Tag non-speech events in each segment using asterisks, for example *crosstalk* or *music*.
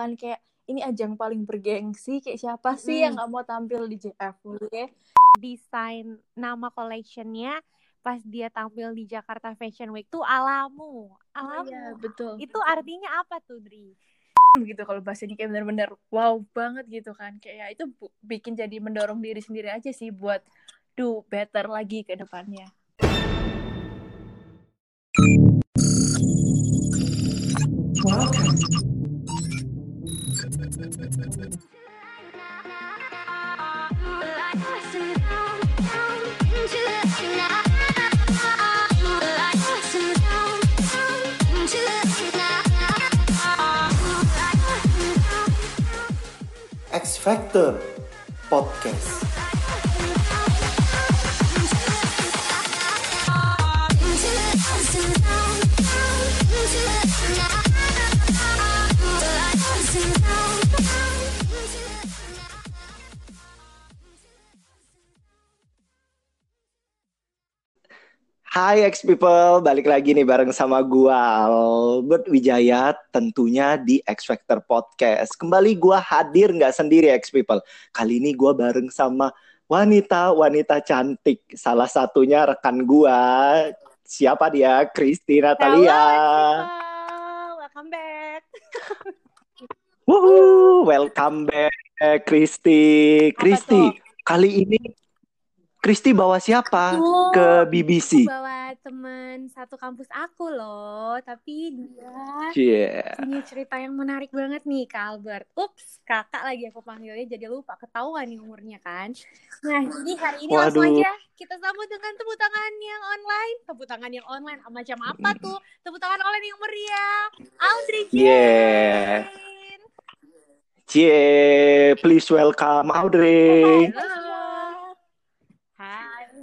kan kayak ini ajang paling bergengsi kayak siapa sih Hmm. yang nggak mau tampil di JFW desain nama collectionnya pas dia tampil di Jakarta Fashion Week tuh alamu alamu Iya, betul. Itu artinya apa tuh Dri? Gitu kalau bahasanya kayak bener-bener wow banget gitu kan. Kayak ya itu bu- bikin jadi mendorong diri sendiri aja sih buat do better lagi ke depannya. X Factor Podcast. Hai X People, balik lagi nih bareng sama gua Albert Wijaya tentunya di X Factor Podcast. Kembali gua hadir nggak sendiri X People. Kali ini gua bareng sama wanita-wanita cantik. Salah satunya rekan gua. Siapa dia? Kristi Natalia. Hello, welcome back Wuhu, welcome back Kristi. Kristi, kali ini Kristi bawa siapa Tuh, ke aku BBC? bawa temen satu kampus aku loh tapi dia Cie. punya cerita yang menarik banget nih Kak Albert. Ups, kakak lagi aku panggilnya jadi lupa ketahuan nih umurnya kan. Nah, jadi hari ini langsung Waduh. aja kita sambut dengan tepuk tangan yang online. Tepuk tangan yang online macam apa tuh? Tepuk tangan online yang meriah. Audrey Jane. Yeah. Cie, please welcome Audrey. Halo.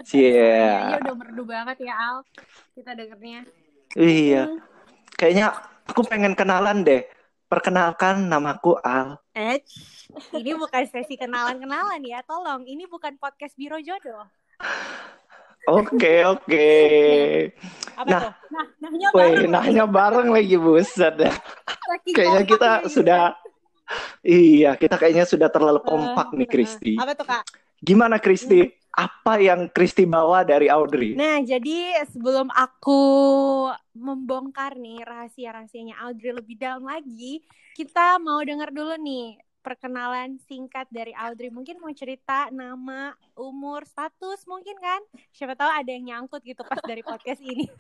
Cie. Kayaknya udah merdu banget ya Al. Kita dengernya. Iya, kayaknya aku pengen kenalan deh. Perkenalkan namaku Al. Eh, ini bukan sesi kenalan-kenalan ya. Tolong, ini bukan podcast Biro Jodoh. Oke, oke. Apa Nah, tuh? Nah, nahnya Woi, bareng. nanya bareng lagi buset dah. Kayaknya kita ya, sudah Iya, kita kayaknya sudah terlalu kompak nih Eh, Kristi. Apa tuh, Kak? Gimana Kristi? Apa yang Kristi bawa dari Audrey? Nah, jadi sebelum aku membongkar nih rahasia-rahasianya Audrey lebih dalam lagi, kita mau dengar dulu nih perkenalan singkat dari Audrey. Mungkin mau cerita nama, umur, status mungkin kan? Siapa tahu ada yang nyangkut gitu pas dari podcast ini. *laughs*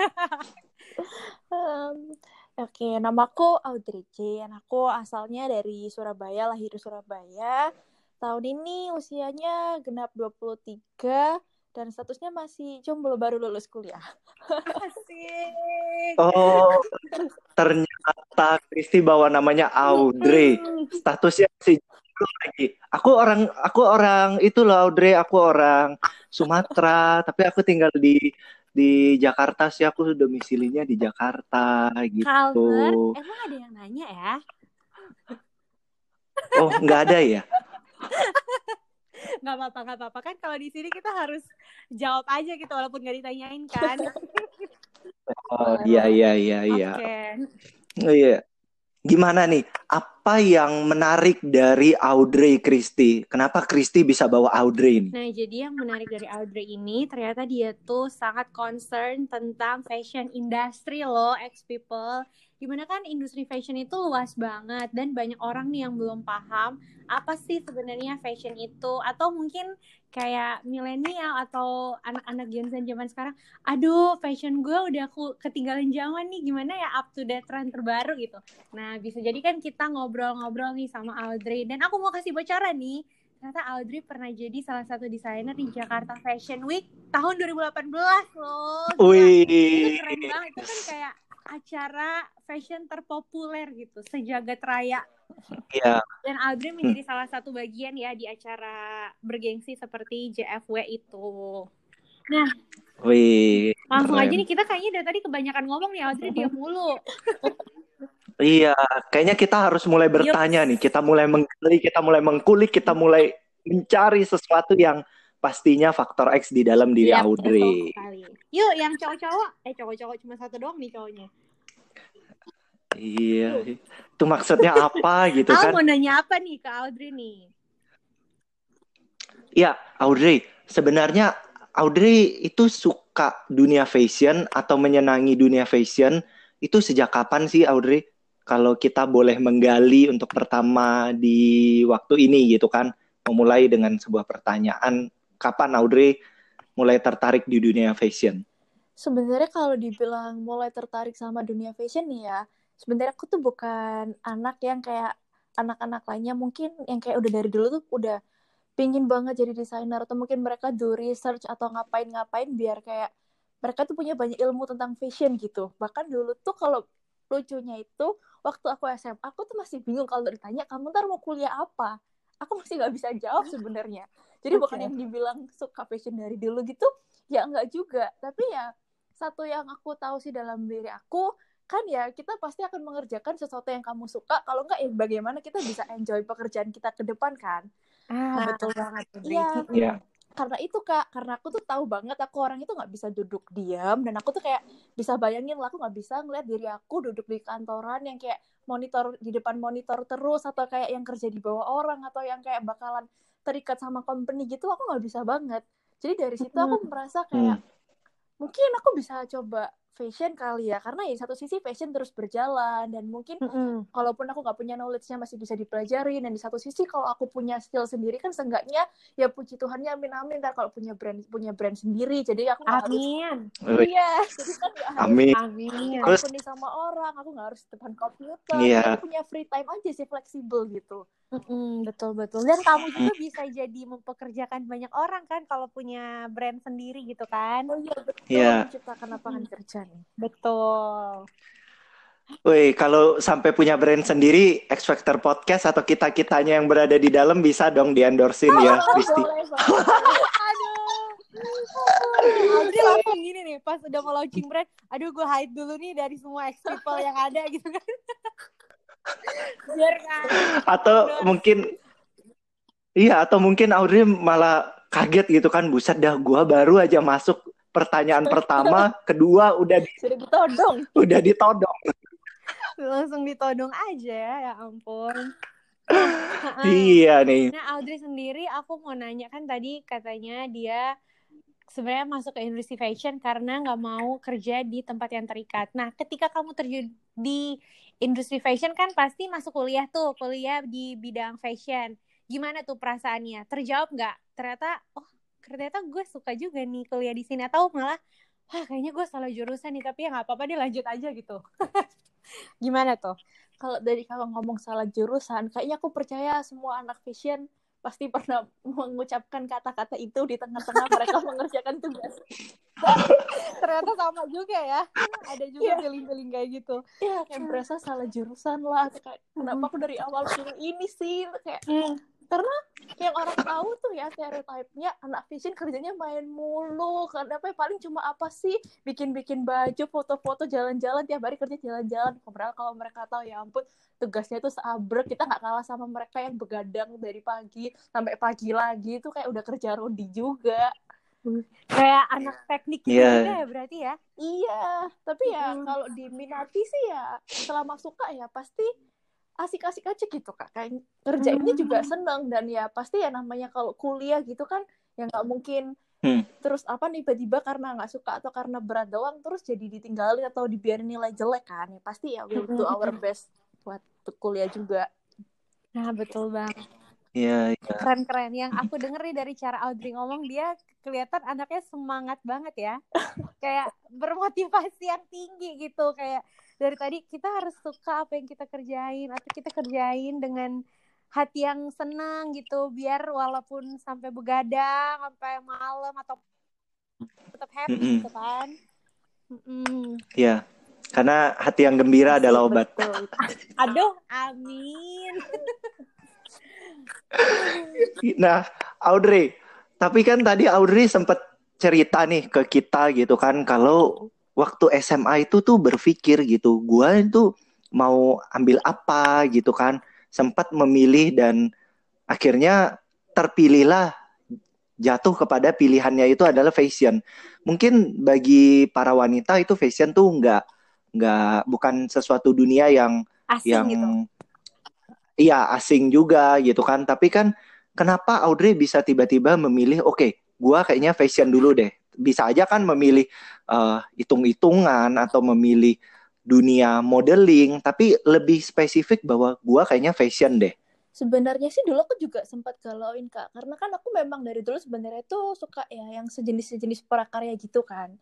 Em, Oke, namaku Audrey Jane. Aku asalnya dari Surabaya, lahir di Surabaya. Tahun ini usianya genap 23 dan statusnya masih jomblo baru lulus kuliah. Asik. Oh, ternyata Kristi bawa namanya Audrey. Statusnya masih jomblo lagi. Aku orang aku orang itu loh Audrey, aku orang Sumatera, tapi aku tinggal di di Jakarta sih aku domisilinya di Jakarta gitu. Albert, emang ada yang nanya ya? Oh, nggak ada ya? Nggak apa-apa, nggak apa-apa kan kalau di sini kita harus jawab aja gitu walaupun nggak ditanyain kan. Oh, iya iya iya iya. Oke. Oh, iya. Gimana nih? Apa yang menarik dari Audrey Kristi? Kenapa Kristi bisa bawa Audrey ini? Nah, jadi yang menarik dari Audrey ini ternyata dia tuh sangat concern tentang fashion industry loh, ex people. Di mana kan industri fashion itu luas banget dan banyak orang nih yang belum paham apa sih sebenarnya fashion itu atau mungkin kayak milenial atau anak-anak Gen Z zaman sekarang, aduh fashion gue udah aku ketinggalan zaman nih, gimana ya up to date trend terbaru gitu. Nah, bisa jadi kan kita ngobrol-ngobrol nih sama Audrey dan aku mau kasih bocoran nih ternyata Audrey pernah jadi salah satu desainer di Jakarta Fashion Week tahun 2018 loh. Wih. Itu keren banget. Itu kan kayak acara fashion terpopuler gitu, sejagat raya. Iya. Dan Audrey menjadi salah satu bagian ya di acara bergengsi seperti JFW itu. Nah, Wih. langsung keren. aja nih kita kayaknya dari tadi kebanyakan ngomong nih Audrey diam mulu. Iya, kayaknya kita harus mulai bertanya nih. Kita mulai menggali, kita mulai mengkulik, kita mulai mencari sesuatu yang pastinya faktor X di dalam diri Iya, Audrey. Yuk, yang cowok-cowok, eh cowok-cowok cuma satu doang nih cowoknya. Iya, itu maksudnya apa gitu kan? mau nanya apa nih ke Audrey nih? Ya, Audrey, sebenarnya Audrey itu suka dunia fashion atau menyenangi dunia fashion itu sejak kapan sih Audrey? Kalau kita boleh menggali untuk pertama di waktu ini gitu kan, memulai dengan sebuah pertanyaan, kapan Audrey mulai tertarik di dunia fashion? Sebenarnya kalau dibilang mulai tertarik sama dunia fashion nih ya, sebenarnya aku tuh bukan anak yang kayak anak-anak lainnya mungkin yang kayak udah dari dulu tuh udah pingin banget jadi desainer atau mungkin mereka do research atau ngapain-ngapain biar kayak mereka tuh punya banyak ilmu tentang fashion gitu. Bahkan dulu tuh kalau lucunya itu waktu aku SMA aku tuh masih bingung kalau ditanya kamu ntar mau kuliah apa. Aku masih nggak bisa jawab sebenarnya. Jadi *laughs* Oke. bukan yang dibilang suka fashion dari dulu gitu, ya enggak juga. Tapi ya satu yang aku tahu sih dalam diri aku kan ya kita pasti akan mengerjakan sesuatu yang kamu suka kalau enggak ya bagaimana kita bisa enjoy pekerjaan kita ke depan kan Ah, Nah, betul banget. Iya Iya. karena itu kak karena aku tuh tahu banget aku orang itu nggak bisa duduk diam dan aku tuh kayak bisa bayangin lah aku nggak bisa ngeliat diri aku duduk di kantoran yang kayak monitor di depan monitor terus atau kayak yang kerja di bawah orang atau yang kayak bakalan terikat sama company gitu aku nggak bisa banget. Jadi dari situ aku merasa kayak mungkin aku bisa coba fashion kali ya karena ya di satu sisi fashion terus berjalan dan mungkin Mm-mm. kalaupun aku nggak punya knowledge-nya masih bisa dipelajari dan di satu sisi kalau aku punya skill sendiri kan seenggaknya ya puji Tuhannya amin amin ntar kalau punya brand punya brand sendiri jadi aku harus Amin. Wih, iya jadi kan nggak harus Amin. Amin. Terus- company sama orang aku nggak harus depan komputer Iya. aku punya free time aja sih fleksibel gitu Mm-mm, betul betul. Dan kamu juga bisa jadi mempekerjakan banyak orang kan kalau punya brand sendiri gitu kan? oh iya betul Iya. menciptakan lapangan kerja nih Betul. Wih, kalau sampai punya brand sendiri, X Factor Podcast atau kita-kitanya yang berada di dalam bisa dong di-endorsein ya, *laughs* Oh, Kristi. boleh banget. Aduh. Audrey langsung gini nih pas udah mau launching brand, aduh gue hide dulu nih dari semua ex people yang ada gitu kan. Biar kan. *laughs* Atau mungkin Iya, atau mungkin Audrey malah kaget gitu kan, buset dah gua baru aja masuk pertanyaan pertama, kedua udah di- sudah ditodong udah ditodong. Langsung ditodong aja ya, ya ampun. *laughs* Iya nih. Nah, Audrey sendiri aku mau nanya kan tadi katanya dia sebenarnya masuk ke industri fashion karena nggak mau kerja di tempat yang terikat. Nah, ketika kamu terjun di industri fashion kan pasti masuk kuliah tuh, kuliah di bidang fashion. Gimana tuh perasaannya? Terjawab nggak? Ternyata, oh ternyata gue suka juga nih kuliah di sini atau malah, wah kayaknya gue salah jurusan nih tapi ya nggak apa-apa deh lanjut aja gitu. *laughs* Gimana tuh? kalau dari kalau ngomong salah jurusan, kayaknya aku percaya semua anak fashion pasti pernah *laughs* mengucapkan kata-kata itu di tengah-tengah mereka *laughs* mengerjakan tugas. Ternyata sama juga ya. Ada juga Iya. feeling-feeling kayak gitu. Ya, kayak berasa salah jurusan lah. Kayak, kenapa aku dari awal pilih ini sih? Kayak karena yang orang tahu tuh ya stereotipnya anak fashion kerjanya main mulu. Kenapa paling cuma apa sih? Bikin-bikin baju, foto-foto, jalan-jalan tiap hari kerja jalan-jalan. Padahal kalau mereka tahu ya ampun tugasnya itu seabrek kita nggak kalah sama mereka yang begadang dari pagi sampai pagi lagi itu kayak udah kerja rodi juga Kayak anak teknik gitu Iya. juga ya berarti ya. Iya, tapi ya Mm-mm. kalau diminati sih ya selama suka ya pasti asik-asik aja gitu kak. Kayak kerjainnya Mm. juga seneng dan ya pasti ya namanya kalau kuliah gitu kan ya nggak mungkin Hmm. terus apa nih tiba-tiba karena nggak suka atau karena berat doang terus jadi ditinggalin atau dibiarin nilai jelek kan ya pasti ya we'll do our best buat kuliah juga. Nah, betul banget. Iya, iya. Keren-keren. Yang aku denger nih dari cara Audrey ngomong, dia kelihatan anaknya semangat banget ya. *laughs* Kayak bermotivasi yang tinggi gitu. Kayak dari tadi kita harus suka apa yang kita kerjain. Atau kita kerjain dengan hati yang senang gitu. Biar walaupun sampai begadang, sampai malam atau tetap happy Mm-mm. gitu kan. Mm-mm. Iya. Karena hati yang gembira adalah obat. Betul. *laughs* Aduh, amin. Nah, Audrey, tapi kan tadi Audrey sempat cerita nih ke kita gitu kan kalau waktu SMA itu tuh berpikir gitu, gua itu mau ambil apa gitu kan, sempat memilih dan akhirnya terpilihlah jatuh kepada pilihannya itu adalah fashion. Mungkin bagi para wanita itu fashion tuh nggak nggak bukan sesuatu dunia yang Asing yang gitu. iya asing juga gitu kan. Tapi kan kenapa Audrey bisa tiba-tiba memilih oke, gua kayaknya fashion dulu deh. Bisa aja kan memilih eh, hitung-hitungan atau memilih dunia modeling, tapi lebih spesifik bahwa gua kayaknya fashion deh. Sebenarnya sih dulu aku juga sempat galauin kak, karena kan aku memang dari dulu sebenarnya tuh suka ya yang sejenis-sejenis prakarya gitu kan.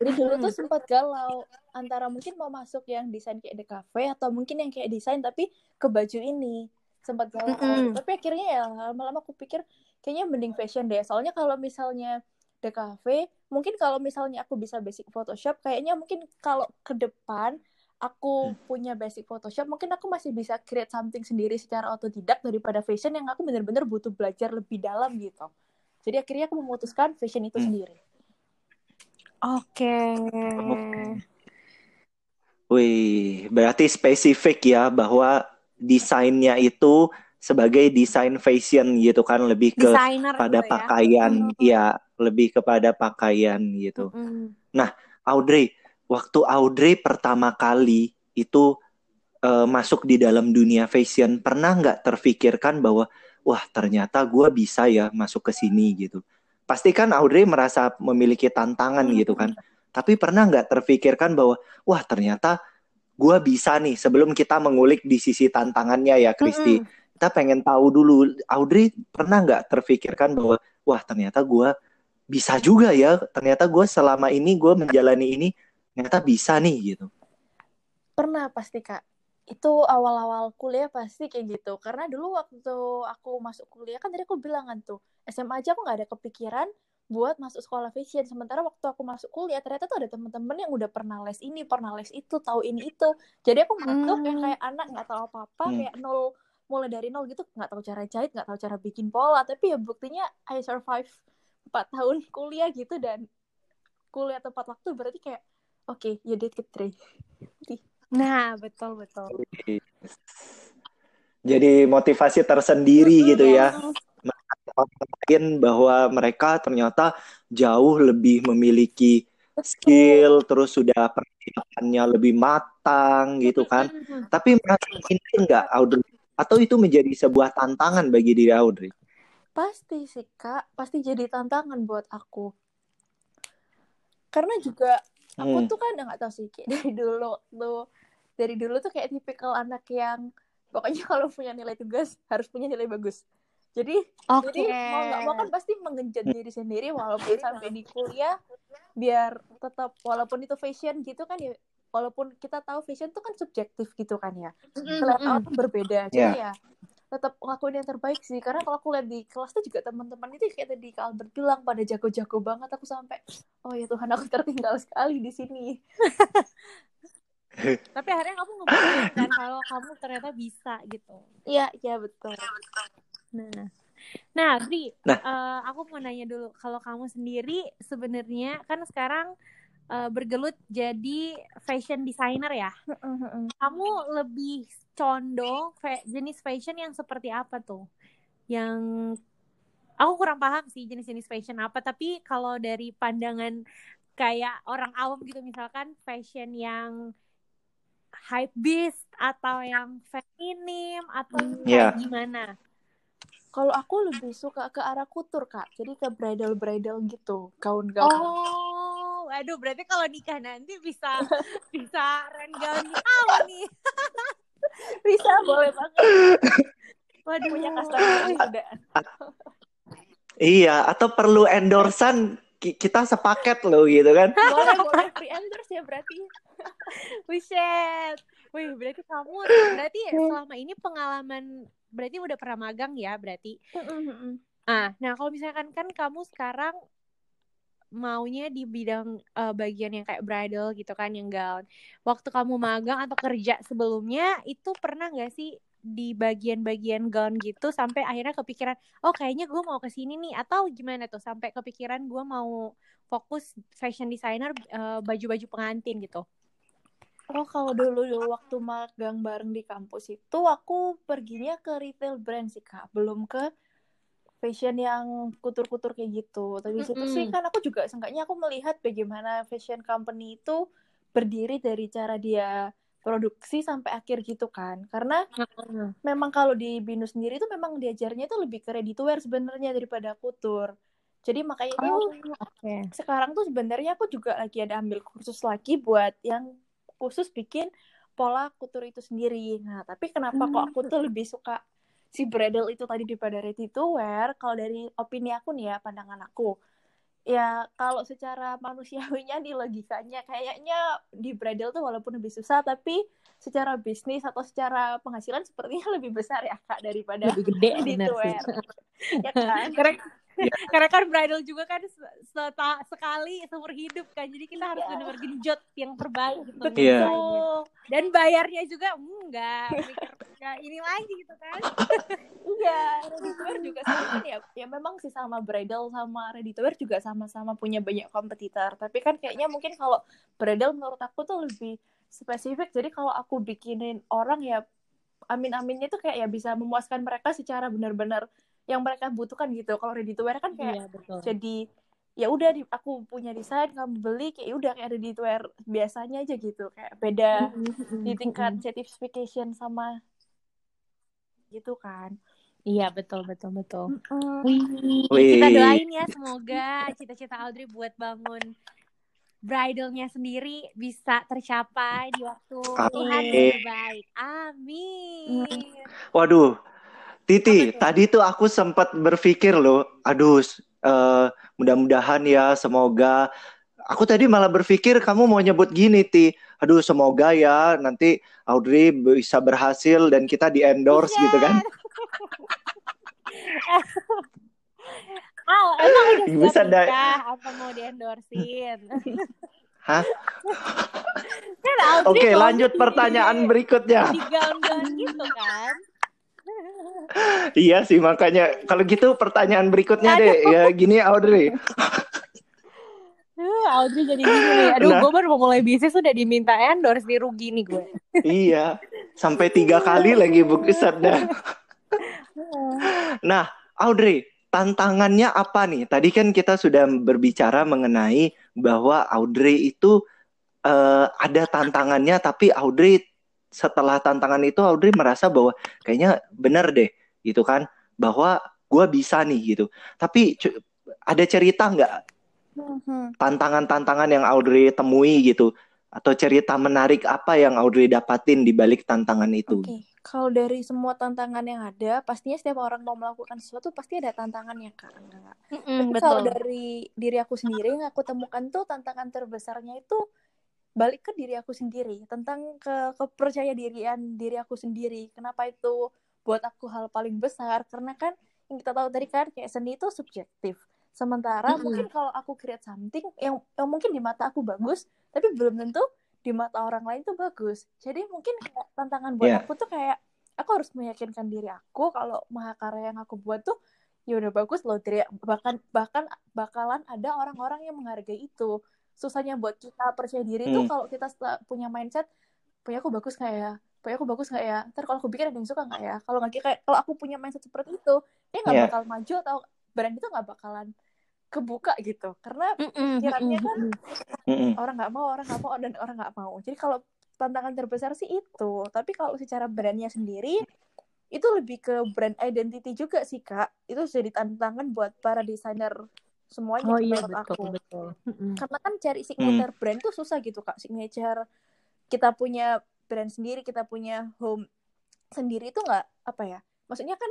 Jadi dulu tuh Hmm. sempat galau antara mungkin mau masuk yang desain kayak The Cafe atau mungkin yang kayak desain tapi ke baju ini sempat galau. Mm-mm. Tapi akhirnya ya lama-lama aku pikir kayaknya mending fashion deh. Soalnya kalau misalnya The Cafe, mungkin kalau misalnya aku bisa basic Photoshop, kayaknya mungkin kalau ke depan aku punya basic Photoshop, mungkin aku masih bisa create something sendiri secara otodidak daripada fashion yang aku bener-bener butuh belajar lebih dalam gitu. Jadi akhirnya aku memutuskan fashion itu Hmm. sendiri. Oke. Wih, berarti spesifik ya bahwa desainnya itu sebagai desain fashion gitu kan lebih ke Desainer pada gitu ya. pakaian, Mm. ya lebih kepada pakaian gitu. Mm-mm. Audrey, waktu Audrey pertama kali itu eh, masuk di dalam dunia fashion, pernah nggak terfikirkan bahwa wah ternyata gue bisa ya masuk ke sini gitu. Pasti kan Audrey merasa memiliki tantangan gitu kan. Tapi pernah nggak terfikirkan bahwa wah ternyata gue bisa nih sebelum kita mengulik di sisi tantangannya ya Kristi. Mm-mm. Kita pengen tahu dulu, Audrey pernah nggak terfikirkan bahwa wah ternyata gue bisa juga ya. Ternyata gue selama ini gue menjalani ini ternyata bisa nih gitu. Pernah pasti kak. Itu awal-awal kuliah pasti kayak gitu. Karena dulu waktu aku masuk kuliah kan tadi aku bilang kan tuh SMA aja aku nggak ada kepikiran buat masuk sekolah fashion. Sementara waktu aku masuk kuliah ternyata tuh ada temen-temen yang udah pernah les ini, pernah les itu, tahu ini itu. Jadi aku masuk yang Hmm. kayak anak nggak tahu apa-apa, Hmm. kayak nol mulai dari nol gitu, nggak tahu cara jahit, nggak tahu cara bikin pola. Tapi ya buktinya I survive 4 tahun kuliah gitu dan kuliah tepat waktu berarti kayak oke, you did it, Trey. Nah, betul betul. Jadi motivasi tersendiri Mm-mm, gitu ya. yes. Mungkin bahwa mereka ternyata jauh lebih memiliki skill, terus sudah persiapannya lebih matang gitu kan. Tapi merasa ini enggak Audrey? Atau itu menjadi sebuah tantangan bagi diri Audrey? Pasti sih kak, pasti jadi tantangan buat aku. Karena juga aku Hmm. tuh kan nggak tahu sih kayak *laughs* dari dulu tuh dari dulu tuh kayak tipikal anak yang pokoknya *laughs* kalau punya nilai tugas harus punya nilai bagus. Jadi Oke. jadi mau nggak mau kan pasti mengenjot diri sendiri walaupun sampai di kuliah biar tetap walaupun itu fashion gitu kan ya walaupun kita tahu fashion tuh kan subjektif gitu kan ya. Kelihatan mm-mm. orang berbeda. Jadi ya tetap ngelakuin yang terbaik sih. Karena kalau aku lihat di kelas tuh juga teman-teman itu kayak tadi Kak Albert bilang pada jago-jago banget. Aku sampai oh ya Tuhan aku tertinggal sekali di sini. *laughs* Tapi akhirnya kamu ngebuktiin kan kalau kamu ternyata bisa gitu. iya iya betul. Nah, nah, Bri, Nah. eh, aku mau nanya dulu, kalau kamu sendiri sebenarnya kan sekarang eh, bergelut jadi fashion designer ya. Kamu lebih condong fa- jenis fashion yang seperti apa tuh? Yang aku kurang paham sih jenis-jenis fashion apa, tapi kalau dari pandangan kayak orang awam gitu misalkan fashion yang hype beast atau yang feminim atau Iya. kayak gimana? kalau aku lebih suka ke arah kutur kak jadi ke bridal bridal gitu gaun-gaun Oh, aduh berarti kalau nikah nanti bisa *laughs* bisa renggau kamu nih. *laughs* bisa boleh banget Waduh, punya customer ada Iya, atau perlu endorsan ki- kita sepaket loh gitu kan. boleh boleh free endorse ya berarti *laughs* Buset. Wih, berarti kamu berarti selama ini pengalaman berarti udah pernah magang ya berarti. Ah, nah kalau misalkan kan kamu sekarang maunya di bidang eh, bagian yang kayak bridal gitu kan yang gown. Waktu kamu magang atau kerja sebelumnya itu pernah nggak sih di bagian-bagian gown gitu sampai akhirnya kepikiran, oh kayaknya gue mau ke sini nih atau gimana tuh sampai kepikiran gue mau fokus fashion designer eh, baju-baju pengantin gitu. Oh, kalau dulu dulu waktu magang bareng di kampus itu aku perginya ke retail brand sih Kak, belum ke fashion yang kutur-kutur kayak gitu. Tapi situ sih Mm-mm. kan aku juga seenggaknya aku melihat bagaimana fashion company itu berdiri dari cara dia produksi sampai akhir gitu kan karena memang kalau di Binus sendiri itu memang diajarnya itu lebih ke ready to wear sebenarnya daripada kutur jadi makanya Oh, tuh oke. sekarang tuh sebenarnya aku juga lagi ada ambil kursus lagi buat yang khusus bikin pola kutur itu sendiri. Nah, tapi kenapa kok aku tuh lebih suka si bridal itu tadi daripada ready to wear? Kalau dari opini aku nih ya, pandangan aku. Ya, kalau secara manusiawinya di logikanya kayaknya di bridal tuh walaupun lebih susah tapi secara bisnis atau secara penghasilan sepertinya *laughs* lebih besar ya Kak daripada Lebih gede *laughs* sih. wear. ya *laughs* kan? Karena Iya. *laughs* karena kan bridal juga kan se- seta- sekali seumur hidup kan. Jadi kita harus Iya. benar-benar genjot yang terbaik gitu. Iya. Betul. Dan bayarnya juga hmm, enggak mikir enggak ini lagi gitu kan. *laughs* Iya, ready to wear juga sama kan ya. Ya memang sih sama bridal sama ready to wear juga sama-sama punya banyak kompetitor. Tapi kan kayaknya mungkin kalau bridal menurut aku tuh lebih spesifik. Jadi kalau aku bikinin orang ya amin-aminnya tuh kayak ya bisa memuaskan mereka secara benar-benar yang mereka butuhkan gitu. Kalau ready to wear kan kayak Iya, betul. jadi ya udah aku punya desain kamu beli kayak ya udah kayak ready to wear biasanya aja gitu kayak beda di tingkat certification sama gitu kan. Iya, betul betul betul. Mm-mm. Wih, Wih. kita doain ya *laughs* semoga cita-cita Audrey buat bangun bridalnya sendiri bisa tercapai di waktu Tuhan terbaik. Amin. Waduh, Titi, tadi tuh aku sempat berpikir loh, aduh, eh, mudah-mudahan ya, semoga. Aku tadi malah berpikir kamu mau nyebut gini, Ti. Aduh, semoga ya nanti Audrey bisa berhasil dan kita di endorse gitu kan. *laughs* Al, emang udah Bisa nikah apa mau diendorsin? Hah? kan Oke, mau lanjut di- pertanyaan berikutnya. di gaun-gaun gitu kan. Iya sih, makanya kalau gitu pertanyaan berikutnya deh. Ya gini, Audrey. Aduh, Audrey jadi gini nih. Aduh, Nah. gue baru mau mulai bisnis udah diminta endorse nih rugi nih gue. Iya, sampai tiga kali lagi bukisan dah. *laughs* Nah, Audrey, tantangannya apa nih? Tadi kan kita sudah berbicara mengenai bahwa Audrey itu eh, ada tantangannya, tapi Audrey setelah tantangan itu Audrey merasa bahwa kayaknya bener deh, gitu kan? Bahwa gue bisa nih gitu. Tapi ada cerita nggak Mhm. tantangan-tantangan yang Audrey temui gitu? Atau cerita menarik apa yang Audrey dapatin di balik tantangan itu? Oke, kalau dari semua tantangan yang ada, pastinya setiap orang mau melakukan sesuatu pasti ada tantangannya, Kak. Enggak. Mm-mm, Tapi kalau betul. dari diri aku sendiri yang aku temukan tuh tantangan terbesarnya itu balik ke diri aku sendiri, tentang ke kepercaya dirian diri aku sendiri. Kenapa itu buat aku hal paling besar? Karena kan yang kita tahu tadi kan kayak seni itu subjektif. Sementara Mm-mm. mungkin kalau aku create something yang, yang mungkin di mata aku bagus, tapi belum tentu di mata orang lain tuh bagus. Jadi mungkin kayak tantangan buat Iya. aku tuh kayak aku harus meyakinkan diri aku kalau mahakarya yang aku buat tuh ya udah bagus loh bahkan bahkan bakalan ada orang-orang yang menghargai itu susahnya buat kita percaya diri tuh Hmm. kalau kita punya mindset punya aku bagus nggak ya punya aku bagus nggak ya ntar kalau aku bikin ada yang suka nggak ya kalau nggak kayak kalau aku punya mindset seperti itu dia nggak Iya. bakal maju atau brand itu nggak bakalan kebuka gitu karena pikirannya kan mm-mm. Mm-mm. orang nggak mau orang nggak mau dan orang nggak mau jadi kalau tantangan terbesar sih itu tapi kalau secara brandnya sendiri itu lebih ke brand identity juga sih kak itu jadi tantangan buat para desainer semuanya Oh iya menurut betul aku. betul. Karena kan cari signature brand tuh susah gitu kak. Signature kita punya brand sendiri kita punya home sendiri itu nggak apa ya maksudnya kan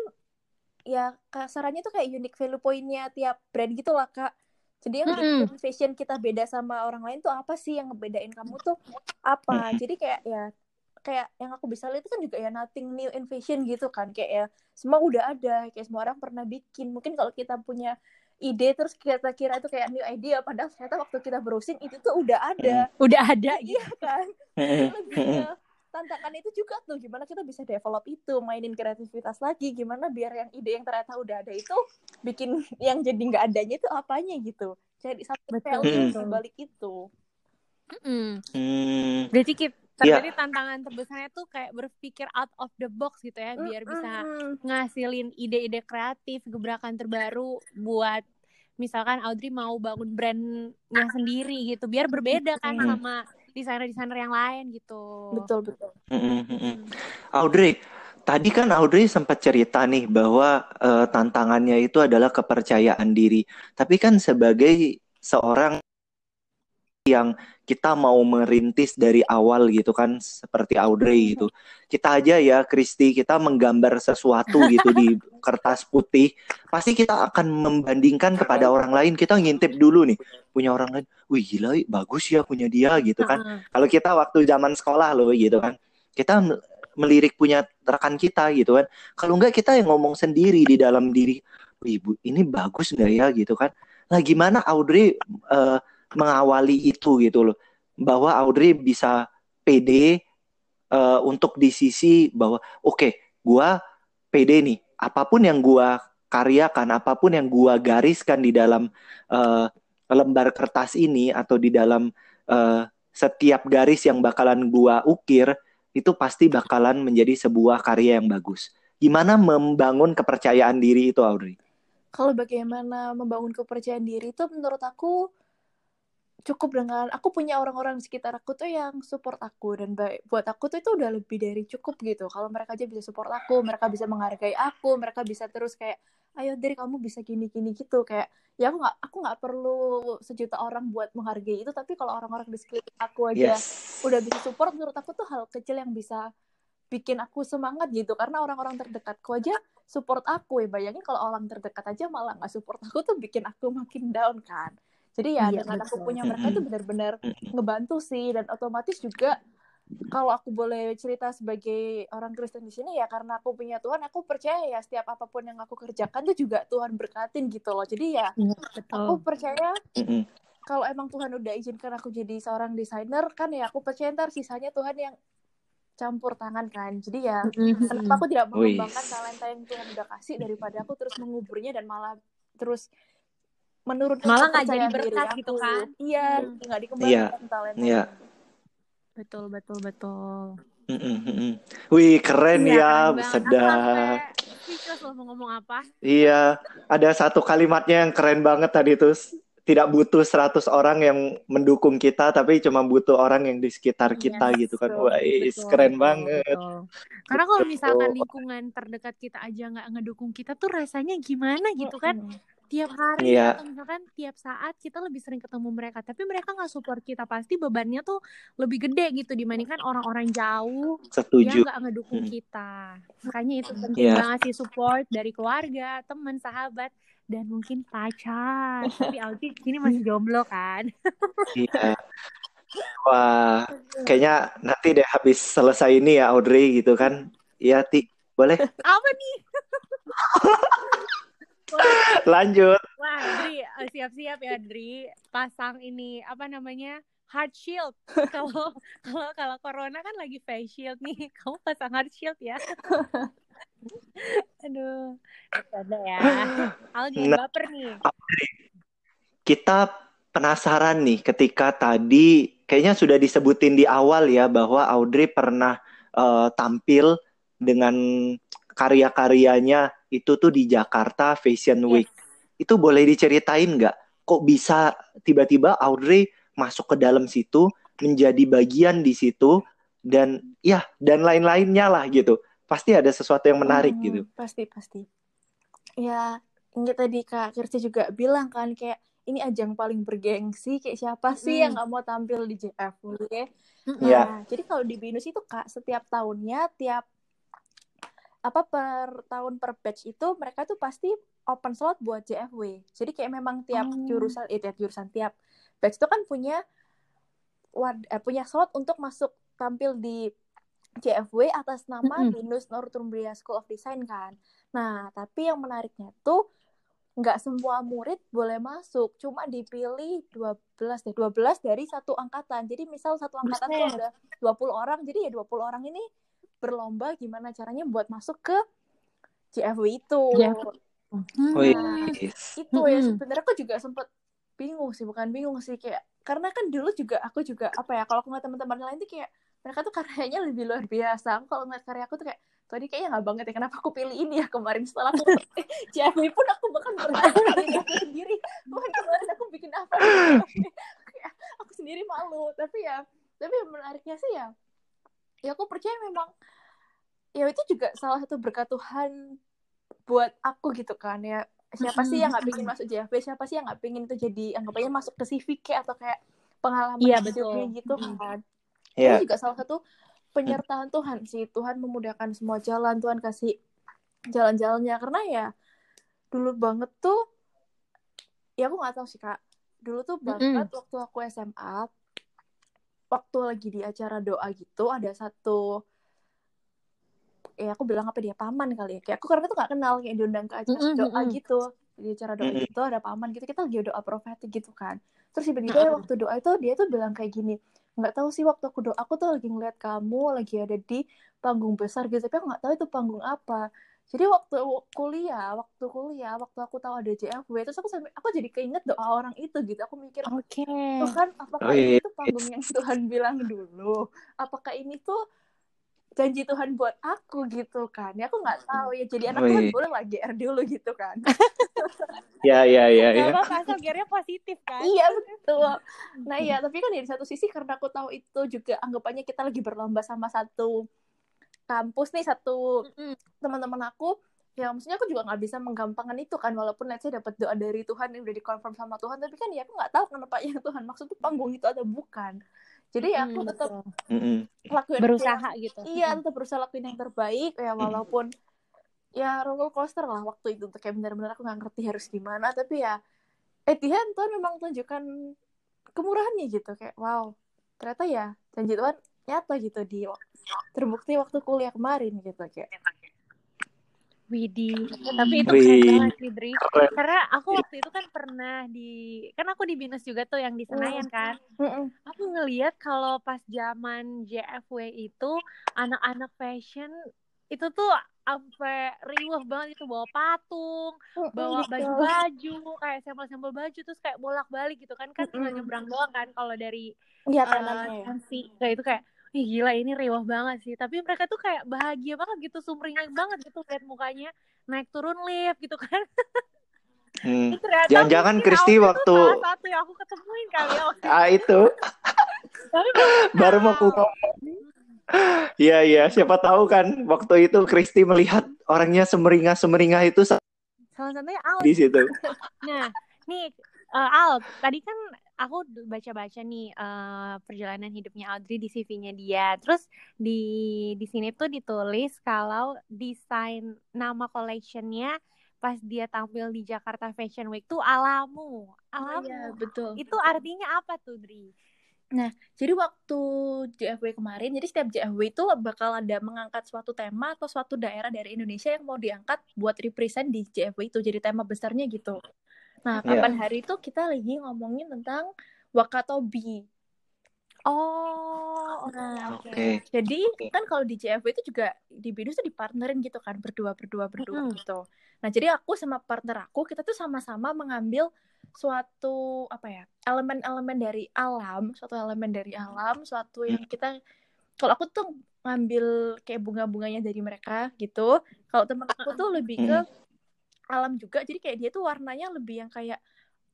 ya kasarannya tuh kayak unique value pointnya tiap brand gitu lah kak. Jadi yang bikin fashion kita beda sama orang lain tuh apa sih yang ngebedain kamu tuh apa? Jadi kayak ya kayak yang aku bisa lihat itu kan juga ya nothing new in fashion gitu kan. Kayak ya semua udah ada kayak semua orang pernah bikin. Mungkin kalau kita punya ide terus kita kira itu kayak new idea padahal ternyata waktu kita browsing itu tuh udah ada Udah ada gitu. iya kan *laughs* Mm-mm. lebih ke tantangan itu juga tuh gimana kita bisa develop itu mainin kreativitas lagi gimana biar yang ide yang ternyata udah ada itu bikin yang jadi nggak adanya itu apanya gitu jadi satu value di balik itu Mm-mm. Hmm. Berarti kita Iya. terjadi tantangan terbesarnya tuh kayak berpikir out of the box gitu ya biar bisa ngasilin ide-ide kreatif, gebrakan terbaru buat misalkan Audrey mau bangun brandnya sendiri gitu, biar berbeda kan Hmm. sama desainer-desainer yang lain gitu. Betul betul. Mm-mm, mm-mm. Audrey, tadi kan Audrey sempat cerita nih bahwa eh, tantangannya itu adalah kepercayaan diri. Tapi kan sebagai seorang yang kita mau merintis dari awal gitu kan, seperti Audrey gitu. Kita aja ya, Kristi, kita menggambar sesuatu gitu di kertas putih, pasti kita akan membandingkan kepada orang lain. Kita ngintip dulu nih, punya orang lain, wih gila, bagus ya punya dia gitu kan. Kalau kita waktu zaman sekolah loh gitu kan, kita melirik punya rekan kita gitu kan. Kalau enggak kita yang ngomong sendiri di dalam diri, wih bu, ini bagus nggak ya gitu kan. Nah gimana Audrey eh, mengawali itu gitu loh, bahwa Audrey bisa pede eh, untuk di sisi bahwa oke, gua pede nih, apa pun yang gua karyakan, apa pun yang gua gariskan di dalam eh, lembar kertas ini atau di dalam eh, setiap garis yang bakalan gua ukir itu pasti bakalan menjadi sebuah karya yang bagus. Gimana membangun kepercayaan diri itu, Audrey? Kalau bagaimana membangun kepercayaan diri itu menurut aku cukup dengan aku punya orang-orang di sekitar aku tuh yang support aku dan baik buat aku tuh itu udah lebih dari cukup gitu. Kalau mereka aja bisa support aku, mereka bisa menghargai aku, mereka bisa terus kayak ayo dari kamu bisa gini-gini gitu kayak ya aku nggak aku nggak perlu sejuta orang buat menghargai itu tapi kalau orang-orang di sekeliling aku aja Yes. udah bisa support menurut aku tuh hal kecil yang bisa bikin aku semangat gitu karena orang-orang terdekatku aja support aku ya bayangin kalau orang terdekat aja malah nggak support aku tuh bikin aku makin down kan jadi ya Iya, dengan aku punya mereka itu benar-benar ngebantu sih dan otomatis juga kalau aku boleh cerita sebagai orang Kristen di sini ya karena aku punya Tuhan aku percaya ya setiap apa pun yang aku kerjakan tuh juga Tuhan berkatin gitu loh. Jadi ya Iya, aku betul. percaya Mm-mm. kalau emang Tuhan udah izinkan aku jadi seorang desainer kan ya aku percaya ntar sisanya Tuhan yang campur tangan kan. Jadi ya kenapa aku tidak mengembangkan talenta yang Tuhan udah kasih daripada aku terus menguburnya dan malah terus menurunkan Malah nggak jadi berkat gitu aku. kan? iya Hmm. nggak dikembangkan talenta Iya. Betul, betul, betul. Mm-mm, mm-mm. Wih, keren Iya, ya. Aku sedap. mau ngomong apa. Iya, ada satu kalimatnya yang keren banget tadi tuh. Tidak butuh 100 orang yang mendukung kita, tapi cuma butuh orang yang di sekitar kita Yes, gitu kan. betul, Wah, is, Betul, keren betul, banget. betul. Karena kalau misalkan lingkungan terdekat kita aja nggak ngedukung kita tuh rasanya gimana gitu kan? Tiap hari Iya. atau misalkan tiap saat kita lebih sering ketemu mereka, tapi mereka nggak support kita pasti bebannya tuh lebih gede gitu dibandingkan orang-orang jauh yang Setuju. nggak ngedukung Hmm. kita. Makanya itu penting Iya. banget sih support dari keluarga, teman, sahabat, dan mungkin pacar. Tapi Aldi ini masih jomblo kan? Iya. Wah, kayaknya nanti deh habis selesai ini ya Audrey gitu kan. Iya, Ti. Boleh? Apa nih? *laughs* Lanjut. Wah, Dri, eh, siap-siap ya, Dri. Pasang ini apa namanya? Heart shield. *laughs* Kalau kalau kalau corona kan lagi face shield nih. *laughs* Kamu pasang heart shield ya. *laughs* Aduh. Ada ya. Aldi Nah. baper nih. Kita penasaran nih ketika tadi kayaknya sudah disebutin di awal ya bahwa Audrey pernah eh, tampil dengan karya-karyanya itu tuh di Jakarta Fashion Week. Itu boleh diceritain nggak? Kok bisa tiba-tiba Audrey masuk ke dalam situ, menjadi bagian di situ, dan ya dan lain-lainnya lah gitu. Pasti ada sesuatu yang menarik Hmm, gitu. Pasti pasti. Ya, ini tadi Kak Kirsti juga bilang kan kayak ini ajang paling bergengsi kayak siapa sih yang Mm. nggak mau tampil di JFW Mm-mm. Iya. Nah, jadi kalau di BINUS itu Kak, setiap tahunnya tiap apa per tahun per batch itu mereka tuh pasti open slot buat JFW. Jadi kayak memang tiap Oh. jurusan eh tiap jurusan tiap batch itu kan punya wad, eh, punya slot untuk masuk tampil di JFW atas nama Mm-mm. BINUS Northumbria School of Design kan. Nah, tapi yang menariknya tuh nggak semua murid boleh masuk, cuma dipilih 12 deh, 12 dari satu angkatan. Jadi misal satu angkatan tuh ada 20 orang, jadi ya 20 orang ini berlomba gimana caranya buat masuk ke JFW itu. JFW. Hmm. Wih, Itu ya sebenarnya aku juga sempet bingung sih, bukan bingung sih kayak karena kan dulu juga aku juga apa ya kalau aku ngeliat teman-teman lain tuh kayak mereka tuh karyanya lebih luar biasa. Aku kalau ngeliat karya aku tuh kayak tadi kayaknya nggak banget ya kenapa aku pilih ini ya kemarin setelah aku *laughs* JFW pun aku bahkan bertanya diri *laughs* aku sendiri Tuhan kemarin aku bikin apa *laughs* aku sendiri malu tapi ya tapi yang menariknya sih ya ya aku percaya memang ya itu juga salah satu berkat Tuhan buat aku gitu kan ya. Siapa sih yang nggak pengen masuk JFB siapa sih yang nggak pengen itu jadi anggapannya masuk ke CV kayak atau kayak pengalaman Iya, betul. gitu Mm. kan. Iya. itu juga salah satu penyertaan Tuhan sih. Tuhan memudahkan semua jalan Tuhan kasih jalan-jalannya. Karena ya dulu banget tuh ya aku nggak tahu sih kak. Dulu tuh banget waktu aku SMA waktu lagi di acara doa gitu ada satu ya aku bilang apa dia paman kali ya. Kayak aku karena tuh nggak kenal kayak diundang ke acara Mm-mm, doa mm-mm. gitu. Di acara doa Mm-mm. gitu ada paman gitu kita lagi doa profetik gitu kan. Terus tiba-tiba waktu doa itu dia tuh bilang kayak gini nggak tahu sih waktu aku doa aku tuh lagi ngeliat kamu lagi ada di panggung besar gitu tapi aku nggak tahu itu panggung apa jadi waktu kuliah waktu kuliah waktu aku tahu ada JFW terus aku sampai aku jadi keinget doa orang itu gitu aku mikir Oke. Tuhan apakah Oh, iya. ini tuh panggung yang Tuhan bilang dulu apakah ini tuh janji Tuhan buat aku gitu kan ya aku nggak tahu ya jadi anak Oh, Tuhan iya. boleh lah GR dulu gitu kan *laughs* Ya, ya, ya, ya. asal gearnya positif kan? iya betul nah iya tapi kan dari satu sisi karena aku tahu itu juga anggapannya kita lagi berlomba sama satu kampus nih satu teman-teman aku. Ya maksudnya aku juga nggak bisa menggampangkan itu kan walaupun let's say dapat doa dari Tuhan yang udah dikonfirm sama Tuhan tapi kan ya aku nggak tahu kenapa yang Tuhan maksud tuh panggung itu atau bukan. Jadi ya aku Mm, tetap. Mm-mm. lakuin berusaha gitu. iya tetap berusaha lakuin yang terbaik. Ya walaupun ya roller coaster lah waktu itu kayak benar-benar aku nggak ngerti harus gimana tapi ya eh Tuhan Tuhan memang tunjukkan kemurahannya gitu. Kayak wow ternyata ya janji Tuhan nyata gitu di terbukti waktu kuliah kemarin gitu kayak. Widih, tapi itu keren banget sih, Dri. Karena aku waktu itu kan pernah di, kan aku di Binus juga tuh yang di Senayan kan. Aku ngeliat kalau pas zaman JFW itu anak-anak fashion itu tuh sampai riuh banget itu bawa patung, bawa Betul. baju-baju, kayak sampel-sampel baju terus kayak bolak-balik gitu kan kan tinggal nyebrang doang kan kalau dari Iya eh, ya. Nancy kayak itu kayak Ih gila ini riuh banget sih Tapi mereka tuh kayak bahagia banget gitu Sumringah banget gitu lihat mukanya Naik turun lift gitu kan Hmm. *laughs* Jangan-jangan Kristi waktu Salah satu yang aku ketemuin kali ya waktu ah itu Tapi *laughs* baru mau aku ngomong. *laughs* Iya iya, siapa tahu kan waktu itu Kristi melihat orangnya semeringah semeringah itu sa- salah satunya Al di situ. Nah, nih eh, Al, tadi kan aku baca-baca nih eh, perjalanan hidupnya Audrey di CV-nya dia. Terus di di sini tuh ditulis kalau desain nama collection-nya pas dia tampil di Jakarta Fashion Week tuh alamu. Alamu. Iya, betul. Itu artinya apa tuh, Dri? Jadi waktu JFW kemarin, jadi setiap JFW itu bakal ada mengangkat suatu tema atau suatu daerah dari Indonesia yang mau diangkat buat represent di JFW itu. Jadi tema besarnya gitu. Nah, Iya. kapan hari itu kita lagi ngomongin tentang Wakatobi. Oh, oke, Nah, oke. Oke. Jadi kan kalau di JFW itu juga di Binus tuh dipartnerin gitu kan, berdua berdua berdua gitu. Nah, jadi aku sama partner aku kita tuh sama-sama mengambil suatu apa ya elemen-elemen dari alam, suatu elemen dari alam, suatu yang kita kalau aku tuh ngambil kayak bunga-bunganya dari mereka gitu. Kalau temen aku tuh lebih ke alam juga, jadi kayak dia tuh warnanya lebih yang kayak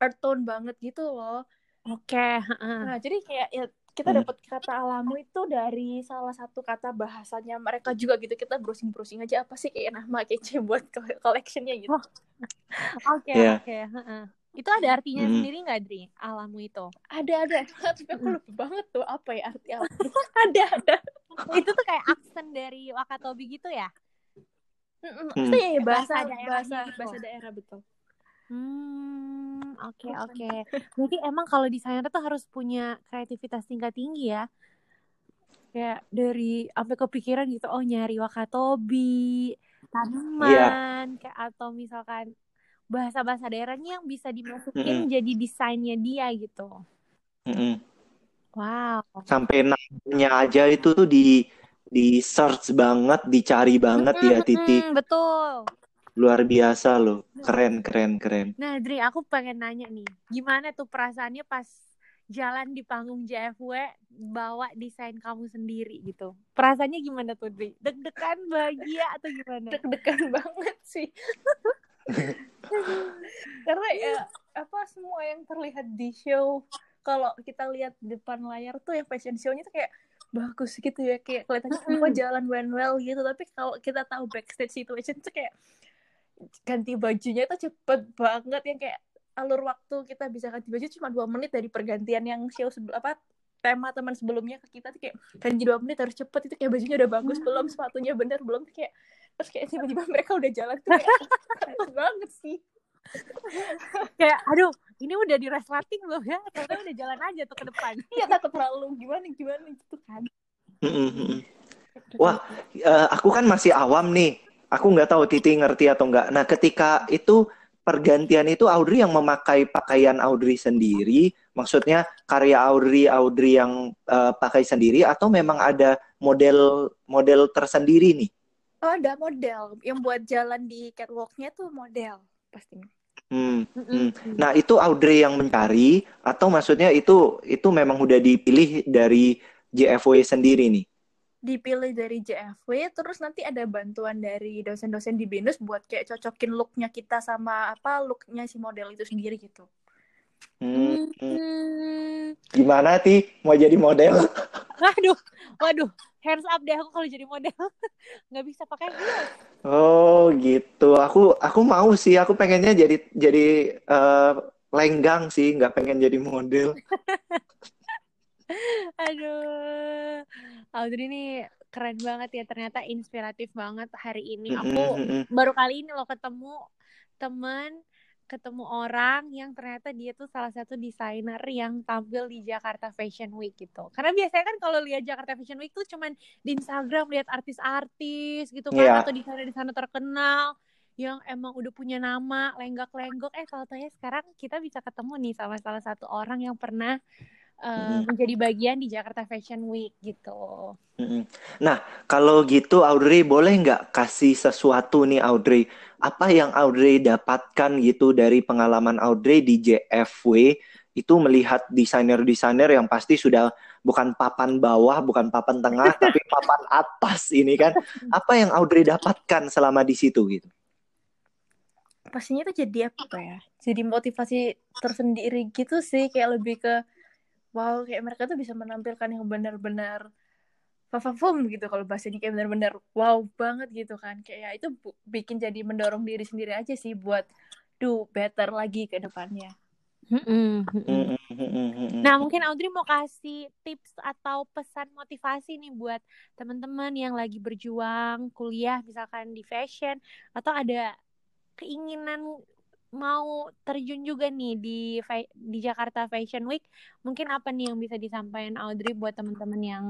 earth tone banget gitu loh. Oke, heeh. Nah, jadi kayak ya kita Hmm. dapat kata alamu itu dari salah satu kata bahasanya mereka juga gitu. Kita browsing-browsing aja apa sih kayak nama kece *laughs* buat co- collectionnya gitu. *laughs* Oke, Iya. oke, heeh. Itu ada artinya Mm. sendiri nggak, Dri? Alamu itu? Ada ada, *laughs* tapi aku lupa banget tuh apa ya arti alamu. ada ada. itu tuh kayak aksen dari Wakatobi gitu ya? Mm-mm. Hmm. Itu ya bahasa Bahasa bahasa daerahnya bahasa, gitu. daerah betul. Hmm, oke oke. Berarti emang kalau desainer tuh harus punya kreativitas tingkat tinggi ya. Kayak dari sampai kepikiran gitu, oh nyari Wakatobi, tanaman, kayak atau misalkan bahasa-bahasa daerahnya yang bisa dimasukin jadi desainnya dia gitu. Mm-mm. Wow. Sampai namanya aja itu tuh di di search banget, dicari banget ya Mm-mm, titik. mm-mm, betul. Luar biasa loh. Keren, keren, keren. Nah, Dri, aku pengen nanya nih, gimana tuh perasaannya pas jalan di panggung JFW bawa desain kamu sendiri gitu? Perasaannya gimana tuh, Dri? Deg-degan, bahagia atau gimana? Deg-degan *laughs* banget sih. *laughs* Karena ya apa semua yang terlihat di show kalau kita lihat di depan layar tuh yang fashion show-nya tuh kayak bagus gitu ya kayak kelihatannya semua jalan well well gitu. Tapi kalau kita tahu backstage situation tuh kayak ganti bajunya itu cepet banget yang kayak alur waktu kita bisa ganti baju cuma dua menit dari pergantian yang show sebelum apa tema teman sebelumnya ke kita tuh kayak ganti dua menit harus cepet. Itu kayak bajunya udah bagus belum sepatunya bener belum kayak terus kayak tiba-tiba mereka udah jalan tuh kayak *laughs* banget sih *laughs* kayak aduh ini udah di resleting loh ya ternyata udah jalan aja tuh ke depan. *laughs* Iya takut terlalu gimana gimana? Gitu kan. Wah uh, aku kan masih awam nih. Aku nggak tahu Titi ngerti atau enggak nah ketika itu pergantian itu Audrey yang memakai pakaian Audrey sendiri. Maksudnya karya Audrey Audrey yang uh, pakai sendiri atau memang ada model model tersendiri nih? Oh ada model. Yang buat jalan di catwalknya tuh model pastinya Hmm, hmm. Nah itu Audrey yang mencari atau maksudnya itu itu memang udah dipilih dari JFW sendiri nih? Dipilih dari JFW, terus nanti ada bantuan dari dosen-dosen di BINUS buat kayak cocokin looknya kita sama apa looknya si model itu sendiri gitu. Hmm. hmm. Gimana ti mau jadi model? *laughs* Waduh, waduh, hands up deh aku kalau jadi model. *laughs* Nggak bisa pakai heels. Oh gitu. Aku aku mau sih. Aku pengennya jadi jadi uh, lenggang sih. Nggak pengen jadi model. *laughs* Aduh. Audrey ini keren banget ya. Ternyata inspiratif banget hari ini. Aku baru kali ini loh ketemu teman ketemu orang yang ternyata dia tuh salah satu desainer yang tampil di Jakarta Fashion Week gitu. Karena biasanya kan kalau lihat Jakarta Fashion Week tuh cuman di Instagram lihat artis-artis gitu kan yeah. atau desainer-desainer terkenal yang emang udah punya nama lenggak-lenggok eh kalau tanya sekarang kita bisa ketemu nih sama salah satu orang yang pernah uh, menjadi bagian di Jakarta Fashion Week gitu. Nah kalau gitu Audrey boleh nggak kasih sesuatu nih Audrey apa yang Audrey dapatkan gitu dari pengalaman Audrey di JFW itu melihat desainer-desainer yang pasti sudah bukan papan bawah, bukan papan tengah, *laughs* tapi papan atas ini kan. Apa yang Audrey dapatkan selama di situ gitu? Pastinya itu jadi apa ya? Jadi motivasi tersendiri gitu sih, kayak lebih ke wow, kayak mereka tuh bisa menampilkan yang benar-benar fafafum gitu kalau bahasanya kayak benar-benar wow banget gitu kan. Kayak ya itu bikin jadi mendorong diri sendiri aja sih buat do better lagi ke depannya. Nah mungkin Audrey mau kasih tips atau pesan motivasi nih buat teman-teman yang lagi berjuang kuliah misalkan di fashion atau ada keinginan mau terjun juga nih di di Jakarta Fashion Week, mungkin apa nih yang bisa disampaikan Audrey buat teman-teman yang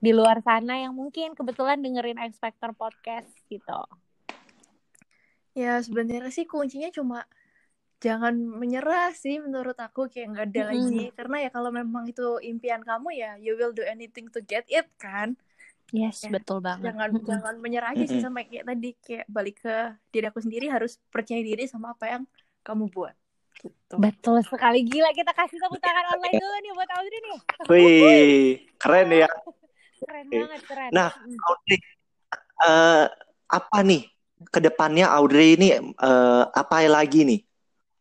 di luar sana yang mungkin kebetulan dengerin X Factor podcast gitu? Ya sebenarnya sih kuncinya cuma jangan menyerah sih menurut aku kayak nggak ada mm -hmm. lagi karena ya kalau memang itu impian kamu ya you will do anything to get it kan yes ya, betul banget jangan mm -hmm. jangan menyerah aja sih sama kayak tadi kayak balik ke diri aku sendiri harus percaya diri sama apa yang kamu buat. Gitu. Betul sekali gila kita kasih tepuk tangan online dulu nih buat Audrey nih. Wih, keren ya. Keren banget, keren. Nah, Audrey, uh, apa nih ke depannya Audrey ini uh, apa lagi nih?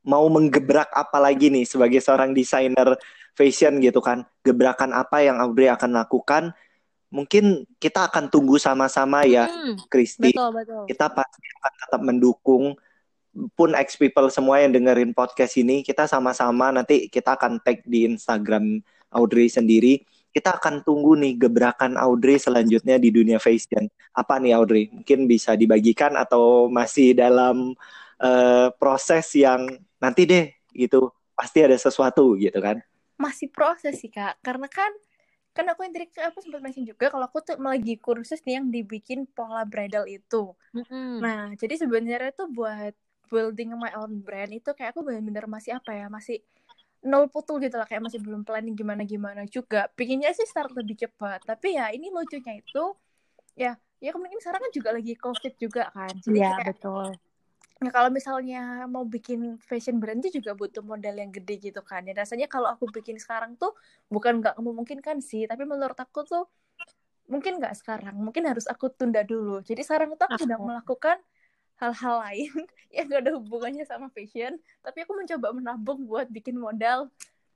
Mau menggebrak apa lagi nih sebagai seorang desainer fashion gitu kan? Gebrakan apa yang Audrey akan lakukan? Mungkin kita akan tunggu sama-sama ya, hmm, Kristi. Betul, betul. Kita pasti akan tetap mendukung pun ex people semua yang dengerin podcast ini kita sama-sama nanti kita akan tag di Instagram Audrey sendiri. Kita akan tunggu nih gebrakan Audrey selanjutnya di dunia fashion. Apa nih Audrey? Mungkin bisa dibagikan atau masih dalam uh, proses yang nanti deh gitu. Pasti ada sesuatu gitu kan? Masih proses sih kak. Karena kan kan aku yang tadi aku sempat mention juga kalau aku tuh lagi kursus nih yang dibikin pola bridal itu. Mm-hmm. Nah, jadi sebenarnya tuh buat building my own brand itu kayak aku bener-bener masih apa ya masih nol putul gitu lah kayak masih belum planning gimana gimana juga pinginnya sih start lebih cepat tapi ya ini lucunya itu ya ya kemungkinan sekarang kan juga lagi covid juga kan jadi ya, kayak, betul Nah, kalau misalnya mau bikin fashion brand itu juga butuh modal yang gede gitu kan. Ya rasanya kalau aku bikin sekarang tuh bukan nggak memungkinkan sih, tapi menurut aku tuh mungkin nggak sekarang, mungkin harus aku tunda dulu. Jadi sekarang itu aku sedang melakukan hal-hal lain yang gak ada hubungannya sama fashion tapi aku mencoba menabung buat bikin modal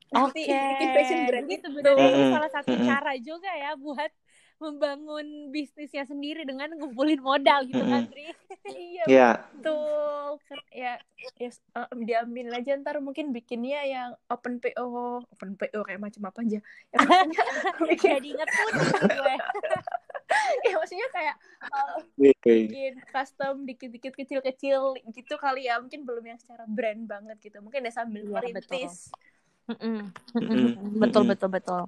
nanti Oke. bikin fashion brand itu. sebenarnya ini Mm-mm, salah satu cara juga ya buat membangun bisnisnya sendiri dengan ngumpulin modal gitu kan, iya Ya, betul Kan ya ya uh, diambil aja ntar mungkin bikinnya yang open PO open PO kayak macam apa aja ya Jadi inget putih nih gue. *laughs* ya maksudnya kayak uh, bikin custom dikit-dikit kecil-kecil gitu kali ya mungkin belum yang secara brand banget gitu mungkin ya sambil Iya, merintis *laughs* Betul, mm-mm. betul, betul.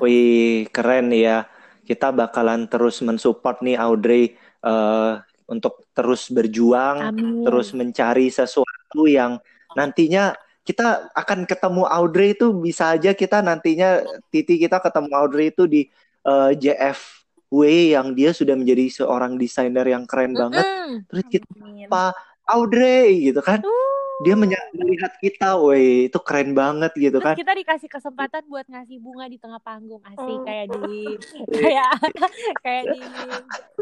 Wih, keren ya. Kita bakalan terus mensupport nih Audrey eh, untuk terus berjuang, Amin. terus mencari sesuatu yang nantinya kita akan ketemu Audrey itu bisa aja kita nantinya Titi kita ketemu Audrey itu di eh, JFW yang dia sudah menjadi seorang desainer yang keren banget. Mm-mm. Terus kita apa Audrey gitu kan? Uh. Dia melihat kita, woi itu keren banget gitu Terus kan? kita dikasih kesempatan buat ngasih bunga di tengah panggung asik Oh. kayak di *laughs* kayak *laughs* kayak di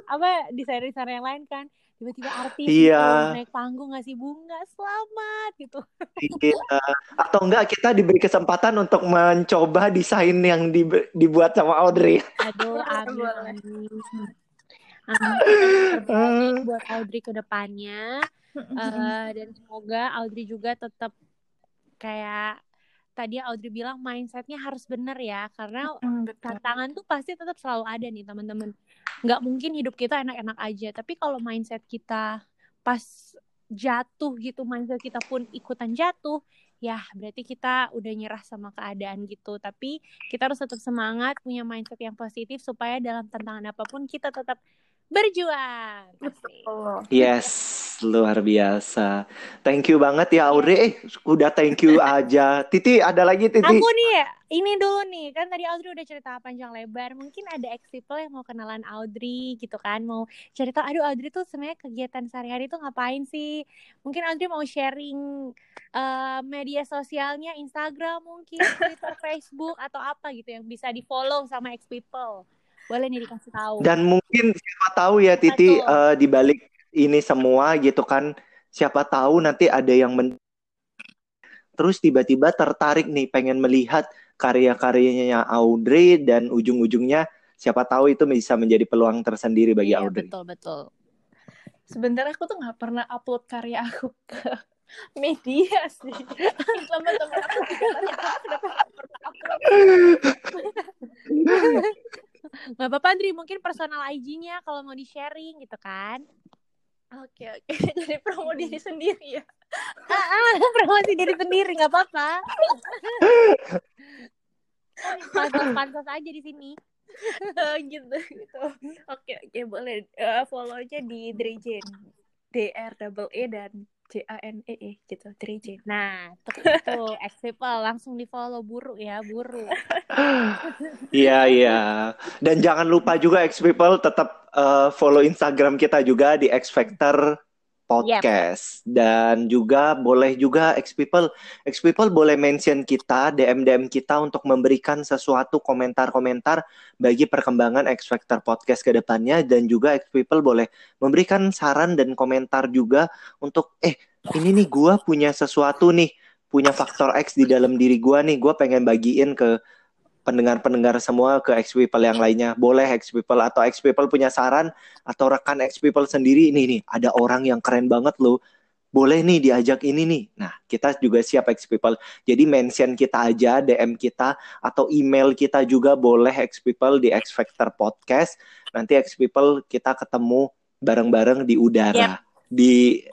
apa desainer-desainer yang lain kan tiba-tiba artis Iya. gitu, naik panggung ngasih bunga selamat gitu Iya. Atau enggak kita diberi kesempatan untuk mencoba desain yang di- dibuat sama Audrey. aduh amin amin *laughs* buat Audrey ke depannya Eh, dan semoga Audrey juga tetap kayak tadi Audrey bilang mindsetnya harus bener ya karena Hmm, betul. tantangan tuh pasti tetap selalu ada nih teman-teman nggak mungkin hidup kita enak-enak aja tapi kalau mindset kita pas jatuh gitu mindset kita pun ikutan jatuh ya berarti kita udah nyerah sama keadaan gitu tapi kita harus tetap semangat punya mindset yang positif supaya dalam tantangan apa pun kita tetap berjuang. Oh. Yes, luar biasa. Thank you banget ya Audrey. Eh, udah thank you *laughs* aja. Titi, ada lagi Titi? Aku nih, ini dulu nih, kan tadi Audrey udah cerita panjang lebar. Mungkin ada ex people yang mau kenalan Audrey gitu kan, mau cerita, aduh Audrey tuh sebenarnya kegiatan sehari-hari tuh ngapain sih? Mungkin Audrey mau sharing eh, media sosialnya, Instagram mungkin, *laughs* Twitter, Facebook atau apa gitu yang bisa di follow sama ex people. Boleh nih dikasih tahu. Dan mungkin siapa tahu ya Titi Betul. eh, di balik ini semua gitu kan, siapa tahu nanti ada yang men terus tiba-tiba tertarik nih pengen melihat karya-karyanya Audrey dan ujung-ujungnya siapa tahu itu bisa menjadi peluang tersendiri bagi Iya, Audrey. betul betul. Sebenarnya aku tuh nggak pernah upload karya aku ke *laughs* media sih. Teman-teman aku juga tanya aku kenapa nggak pernah upload. *laughs* Nggak apa-apa, Andri. Mungkin personal IG-nya kalau mau di-sharing gitu kan. Oke oke, *laughs* jadi promo diri sendiri ya. Ah, ah, *laughs* promosi diri sendiri nggak apa-apa. Pantas-pantas aja di sini. Eh, *laughs* gitu gitu. Oke oke boleh Eh, follow-nya di Drejen. D R double E dan J A N E E gitu Drejen. Nah, tuh, tuh ex people langsung di follow buru ya, buru. *laughs* Iya iya. Dan jangan lupa juga X People tetap eh, follow Instagram kita juga di X Factor Podcast. Dan juga boleh juga X People X People boleh mention kita DM DM kita untuk memberikan sesuatu komentar-komentar bagi perkembangan X Factor Podcast ke depannya. Dan juga X People boleh memberikan saran dan komentar juga untuk eh ini nih gua punya sesuatu nih punya faktor X di dalam diri gua nih. Gua pengen bagiin ke pendengar-pendengar semua ke X People yang lainnya. Boleh X People atau X People punya saran atau rekan X People sendiri ini nih, ada orang yang keren banget loh. Boleh nih diajak ini nih. Nah, kita juga siap X People. Jadi mention kita aja, DM kita atau email kita juga boleh X People di X Factor Podcast. Nanti X People kita ketemu bareng-bareng di udara. Di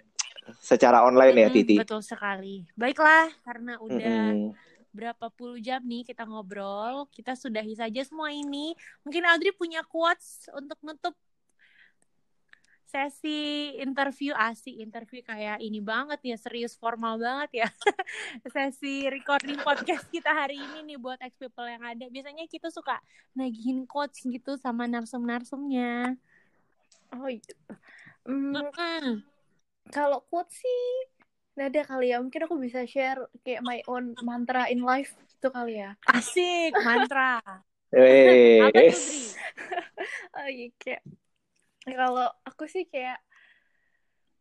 secara online ya, Mm-mm, Titi. Betul sekali. Baiklah, karena udah Mm-mm. Berapa puluh jam nih kita ngobrol, kita sudahi saja semua ini. Mungkin Audrey punya quotes untuk nutup sesi interview asik interview kayak ini banget ya serius formal banget ya *laughs* sesi recording podcast kita hari ini nih buat ex people yang ada biasanya kita suka nagihin quotes gitu sama narsum-narsumnya Oh gitu. Hmm, Mm-mm. kalau quote sih nggak ada kali ya. Mungkin aku bisa share kayak my own mantra in life gitu kali ya. asik mantra *laughs* apa tuh Dri? *laughs* Oh iya kayak kalau aku sih kayak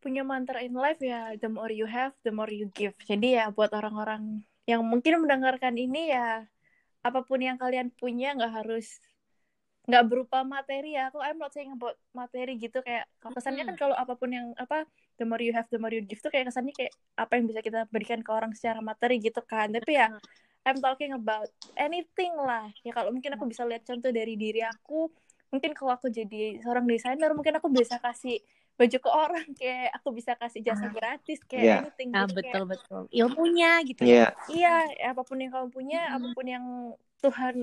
punya mantra in life ya the more you have the more you give. Jadi ya buat orang-orang yang mungkin mendengarkan ini ya apa pun yang kalian punya nggak harus nggak berupa materi ya aku I'm not saying about materi gitu kayak kesannya kan kalau apa pun yang apa the more you have the more you give tuh kayak kesannya kayak apa yang bisa kita berikan ke orang secara materi gitu kan tapi ya I'm talking about anything lah ya kalau mungkin aku bisa lihat contoh dari diri aku mungkin kalau aku jadi seorang desainer mungkin aku bisa kasih baju ke orang *laughs* kayak aku bisa kasih jasa gratis kayak Yeah. anything Nah, gitu, kayak- betul betul. Ilmunya gitu Iya. Iya, apa pun yang kamu punya, Mhm. apa pun yang Tuhan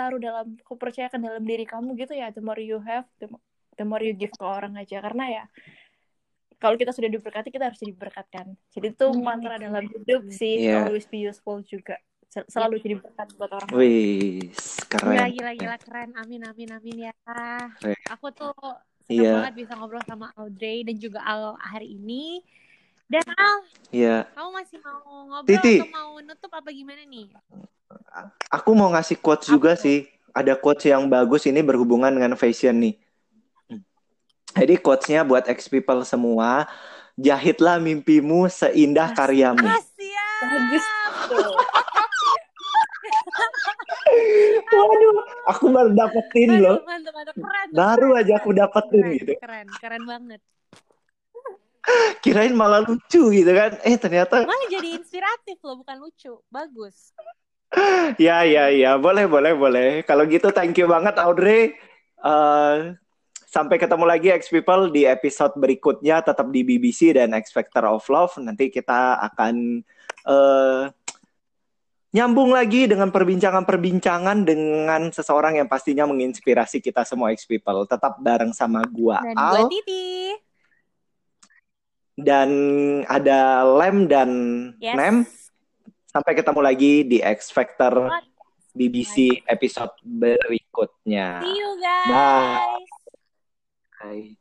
taruh dalam, aku percayakan dalam diri kamu gitu ya, the more you have, the, the more you give ke orang aja. Karena ya, kalau kita sudah diberkati, kita harus diberkatkan. Jadi itu Hmm. mantra dalam hidup sih, Iya. always be useful juga. Sel- Selalu jadi berkat buat orang. Wih, Gila, keren. gila, gila, keren. Amin, amin, amin ya. Keren. Aku tuh seneng Iya. banget bisa ngobrol sama Audrey dan juga Al hari ini. Dan Al, Iya. kamu masih mau ngobrol Titi. atau mau nutup apa gimana nih? Aku mau ngasih quotes Apa juga sih. Ada quotes yang bagus ini berhubungan dengan fashion nih. Jadi quotes-nya buat ex people semua, jahitlah mimpimu seindah karyamu. Asia. Bagus tuh. *laughs* Waduh, aku baru dapetin loh. Mantap, mantap, keren. Baru keren, aja aku dapetin keren, gitu. Keren, keren banget. *laughs* Kirain malah lucu gitu kan. Eh ternyata Malah jadi inspiratif loh, bukan lucu. Bagus. *laughs* ya ya ya, boleh boleh boleh. Kalau gitu thank you banget Audrey. Eh, sampai ketemu lagi ex people di episode berikutnya tetap di BBC dan X Factor of Love. Nanti kita akan eh nyambung lagi dengan perbincangan-perbincangan dengan seseorang yang pastinya menginspirasi kita semua ex people. Tetap bareng sama gua Dan Al gue Titi. dan ada Lem dan Yes. Nem. Sampai ketemu lagi di X Factor BBC episode berikutnya. See you guys. Bye. Bye.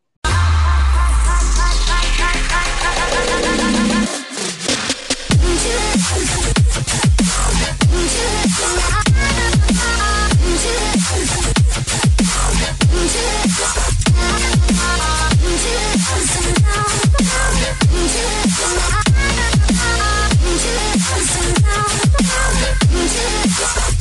Cause I'm out, out,